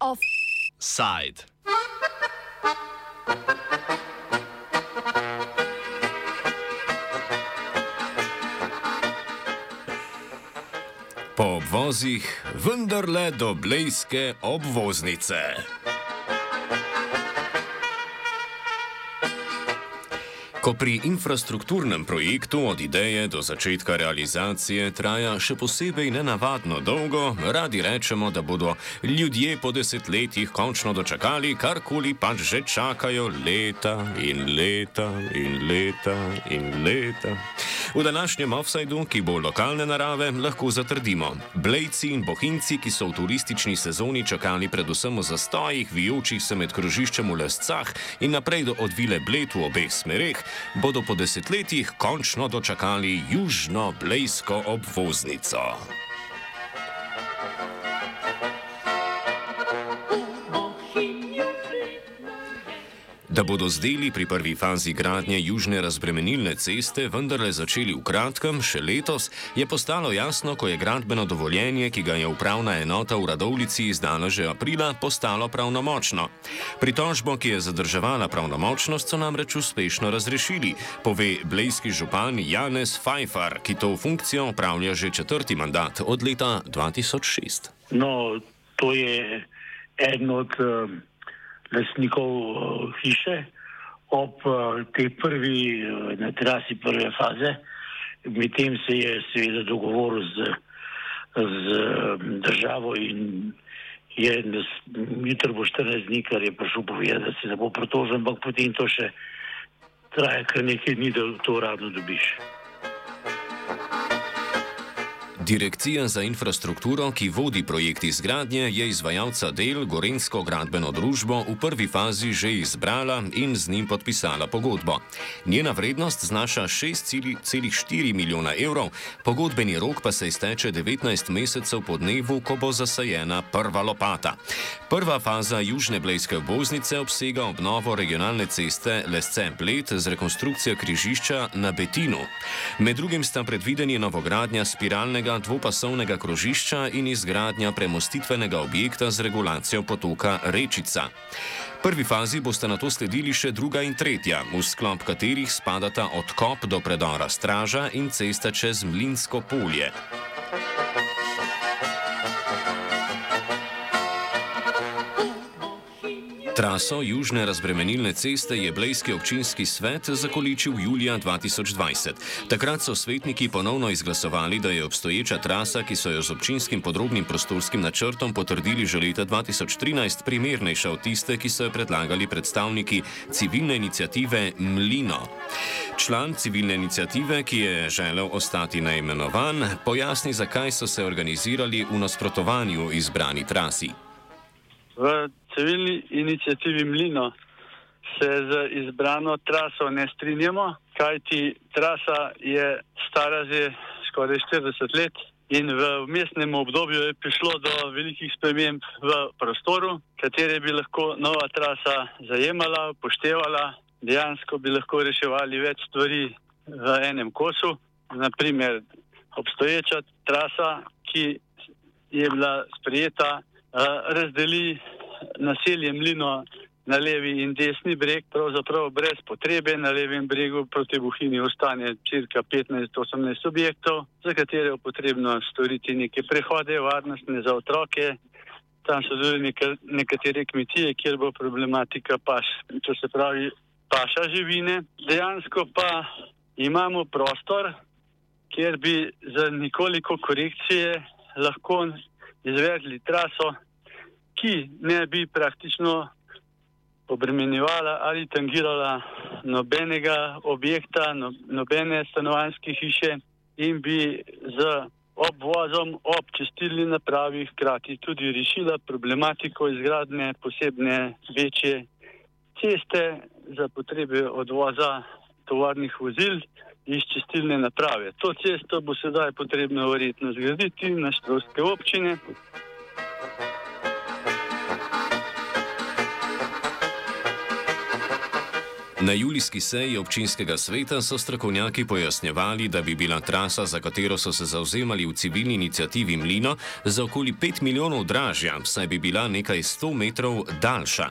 Offside. Po obvozih vendarle do blejske obvoznice. Ko pri infrastrukturnem projektu od ideje do začetka realizacije traja še posebej nenavadno dolgo, radi rečemo, da bodo ljudje po desetletjih končno dočakali karkoli pač že čakajo leta in leta in leta in leta. V današnjem offsajdu, ki bo lokalne narave, lahko zatrdimo: Blejci in bohinci, ki so v turistični sezoni čakali predvsem v zastojih, vijočih se med krožiščem v Lescah in naprej do odvile Bled v obeh smereh, bodo po desetletjih končno dočakali južno-blejsko obvoznico. Da bodo z deli pri prvi fazi gradnje južne razbremenilne ceste vendarle začeli v kratkem, še letos, je postalo jasno, ko je gradbeno dovoljenje, ki ga je upravna enota v Radovlici izdala že aprila, postalo pravnomočno. Pritožbo, ki je zadrževala pravnomočnost, so namreč uspešno razrešili, pove blejski župan Janez Fajfar, ki to funkcijo upravlja že četrti mandat od leta 2006. No, to je eden od. Uh lastnikov uh, hiše ob uh, tej prvi, uh, na terasi prve faze. Medtem se je seveda dogovoril z, z državo in je jutro bo 14 dni, kar je prišel povedati, da se ne bo protožen, ampak potem to še traja kar nekaj dni, da to uradno dobiš. Direkcija za infrastrukturo, ki vodi projekt izgradnje, je izvajalca del Gorensko gradbeno družbo v prvi fazi že izbrala in z njim podpisala pogodbo. Njena vrednost znaša 6,4 milijona evrov, pogodbeni rok pa se izteče 19 mesecev po dnevu, ko bo zasajena prva lopata. Prva faza južne blejske obvoznice obsega obnovo regionalne ceste Lesce Bled z rekonstrukcijo križišča na Betinu. Med drugim sta predvideni novogradnja spiralnega dvopasovnega krožišča in izgradnja premostitvenega objekta z regulacijo potoka Rečica. V prvi fazi boste na to sledili še druga in tretja, v sklop katerih spadata odkop do predora Straža in cesta čez Mlinsko polje. Traso južne razbremenilne ceste je Blejski občinski svet zakoličil julija 2020. Takrat so svetniki ponovno izglasovali, da je obstoječa trasa, ki so jo z občinskim podrobnim prostorskim načrtom potrdili že leta 2013, primernejša od tiste, ki so jo predlagali predstavniki civilne inicijative Mlino. Član civilne inicijative, ki je želel ostati neimenovan, pojasni, zakaj so se organizirali v nasprotovanju izbrani trasi. V civilni inicijativi Mlino se z izbrano traso ne strinjamo, kajti trasa je stara že skoraj 40 let in v mestnem obdobju je prišlo do velikih sprememb v prostoru, katere bi lahko nova trasa zajemala, upoštevala, dejansko bi lahko reševali več stvari v enem kosu. Naprimer, obstoječa trasa, ki je bila sprijeta, razdeli naselje Mlino na levi in desni breg, pravzaprav brez potrebe. Na levem bregu proti Buhini ostane cirka 15-18 objektov, za katere je potrebno storiti neke prehode, varnostne za otroke. Tam so tudi nekatere kmetije, kjer bo problematika paš, to se pravi paša živine. Dejansko pa imamo prostor, kjer bi za nekoliko korekcije lahko izvedli traso ki ne bi praktično obremenjevala ali tangirala nobenega objekta, no, nobene stanovanjske hiše in bi z obvozom ob čistilni napravi hkrati tudi rešila problematiko izgradne posebne večje ceste za potrebe odvoza tovarnih vozil iz čistilne naprave. To cesto bo sedaj potrebno verjetno zgraditi na štrovske občine. Na julijski seji občinskega sveta so strokovnjaki pojasnjevali, da bi bila trasa, za katero so se zauzemali v civilni inicijativi Mlino, za okoli 5 milijonov dražja, saj bi bila nekaj 100 metrov daljša.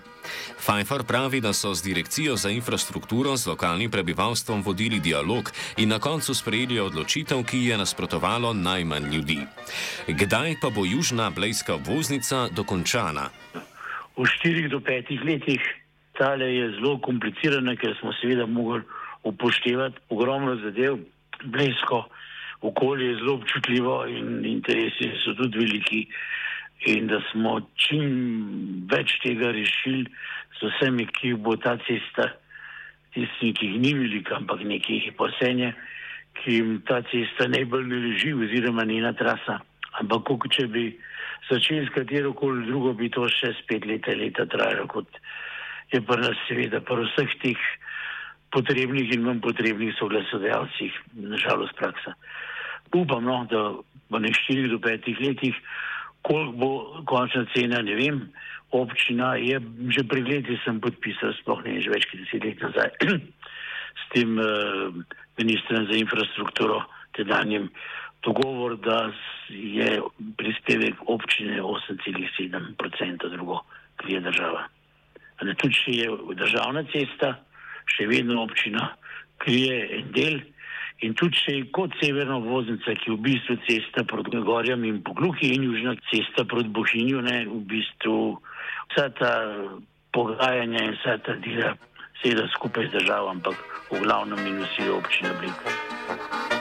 Pfeiffer pravi, da so z direkcijo za infrastrukturo z lokalnim prebivalstvom vodili dialog in na koncu sprejeli odločitev, ki je nasprotovalo najmanj ljudi. Kdaj pa bo južna blejska obvoznica dokončana? V 4 do 5 letih tale je zelo komplicirana, ker smo seveda mogli upoštevati ogromno zadev. Blejsko okolje je zelo občutljivo in interesi so tudi veliki. In da smo čim več tega rešili z vsemi, ki bo ta cesta, tisti, ki jih ni veliko, ampak nekaj posenje, ki jim ta cesta najbolj ne leži, oziroma njena trasa. Ampak, če bi začeli s katero koli drugo, bi to še spet leta, leta trajalo kot je pri nas seveda pri vseh teh potrebnih in manj potrebnih soglasodajalcih, nažalost praksa. Upam, no, da v nekaj 4 do 5 letih, koliko bo končna cena, ne vem, občina je, že pred leti sem podpisal, sploh ne že več kot 10 let nazaj, s tem uh, ministrem za infrastrukturo, tedanjem, dogovor, da je prispevek občine 8,7% drugo, kar je država da tudi če je državna cesta, še vedno občina krije en del. In tudi če je kot severna voznica, ki je v bistvu cesta proti Gorjam in Pogluhi in južna cesta proti Bohinju, ne, v bistvu vsa ta pogajanja in vsa ta dela seveda skupaj z državo, ampak v glavnem minusijo občina Blika.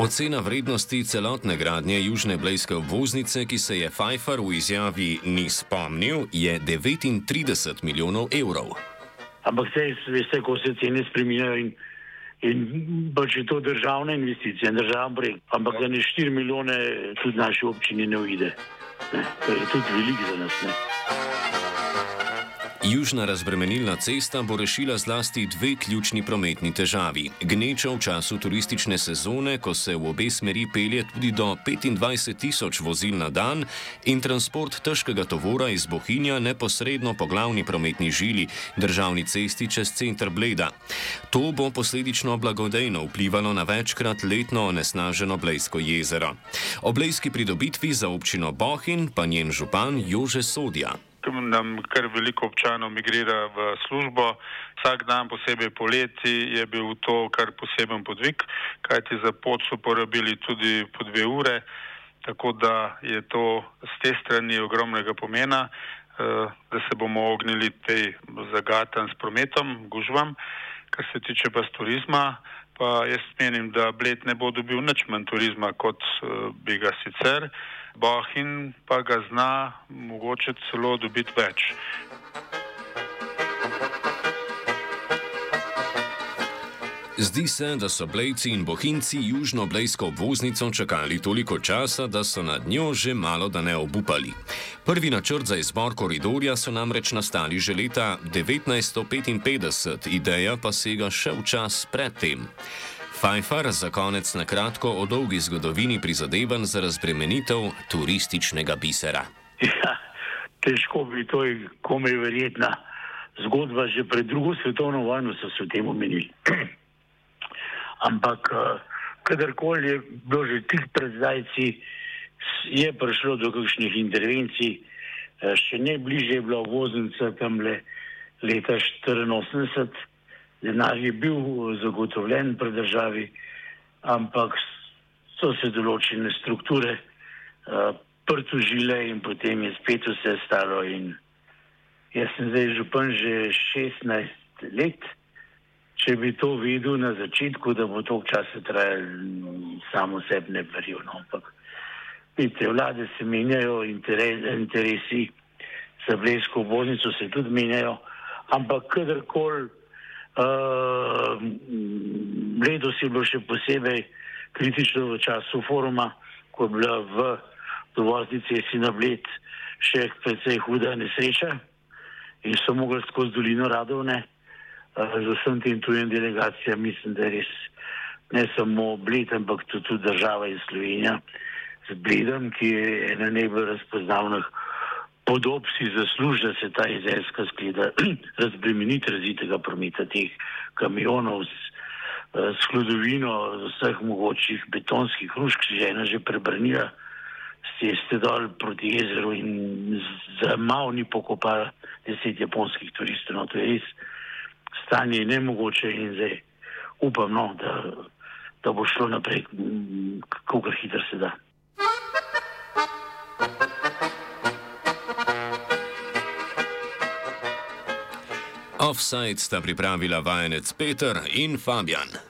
Ocena vrednosti celotne gradnje južne blejske obvoznice, ki se je Pfeiffer v izjavi ni spomnil, je 39 milijonov evrov. Ampak vse, veste, ko se cene spremenjajo in, in pač je to državna investicija, državna projekt, ampak za ne 4 milijone tudi naši občini ne uide. Ne, to je tudi veliko za nas. Ne. Južna razbremenilna cesta bo rešila zlasti dve ključni prometni težavi. Gneča v času turistične sezone, ko se v obe smeri pelje tudi do 25 tisoč vozil na dan, in transport težkega tovora iz Bohinja neposredno po glavni prometni žili, državni cesti čez center Bleda. To bo posledično blagodejno vplivalo na večkrat letno onesnaženo Blejsko jezero. O blejski pridobitvi za občino Bohin pa njen župan Jože Sodja nam kar veliko občanov migrira v službo. Vsak dan, posebej poleti, je bil to kar poseben podvig, kajti za pot so porabili tudi po dve ure, tako da je to z te strani ogromnega pomena, eh, da se bomo ognili tej zagatan s prometom, gužvam. Kar se tiče pa turizma, pa jaz menim, da Bled ne bo dobil nič manj turizma, kot eh, bi ga sicer. Bohin pa ga zna mogoče celo dobiti več. Zdi se, da so Blejci in Bohinci južno Blejsko obvoznico čakali toliko časa, da so nad njo že malo da ne obupali. Prvi načrt za izbor koridorja so namreč nastali že leta 1955, ideja pa sega še v čas predtem. Pfeiffer za konec na kratko o dolgi zgodovini prizadevanj za razbremenitev turističnega bisera. Ja, težko bi to komaj verjetna zgodba, že pred drugo svetovno vojno so se v tem omenili. Ampak, eh, kadarkoli je bilo že tik pred zdajci, je prišlo do kakšnih intervencij, eh, še ne bliže je bila voznica tam le leta 1984 denar je bil zagotovljen pri državi, ampak so se določene strukture uh, prtužile in potem je spet vse stalo. Jaz sem zdaj župan že 16 let. Če bi to videl na začetku, da bo to časa trajalo, samo sebi ne verjel. No. Ampak, vidite, vlade se menjajo, interes, interesi za blesko oboznico se tudi menjajo, ampak kadarkoli Uh, letos je bilo še posebej kritično v času foruma, ko je bila v dovoznici Sina Bled še precej huda nesreča in so mogli skozi dolino Radovne uh, z vsem tem tujem delegacijam, mislim, da je res ne samo Bled, ampak tudi, tudi država in Slovenija z Bledom, ki je ena najbolj razpoznavnih podob si zasluži, da se ta jezeljska skleda razbremeniti razitega prometa teh kamionov s, eh, s hlodovino vseh mogočih betonskih hrušk, že ena že prebrnila ceste dol proti jezeru in za malo ni pokopala deset japonskih turistov. No, to je res stanje nemogoče in zdaj upam, no, da, da bo šlo naprej, kako hitro se da. Offside sta pripravila vajenec Peter in Fabian.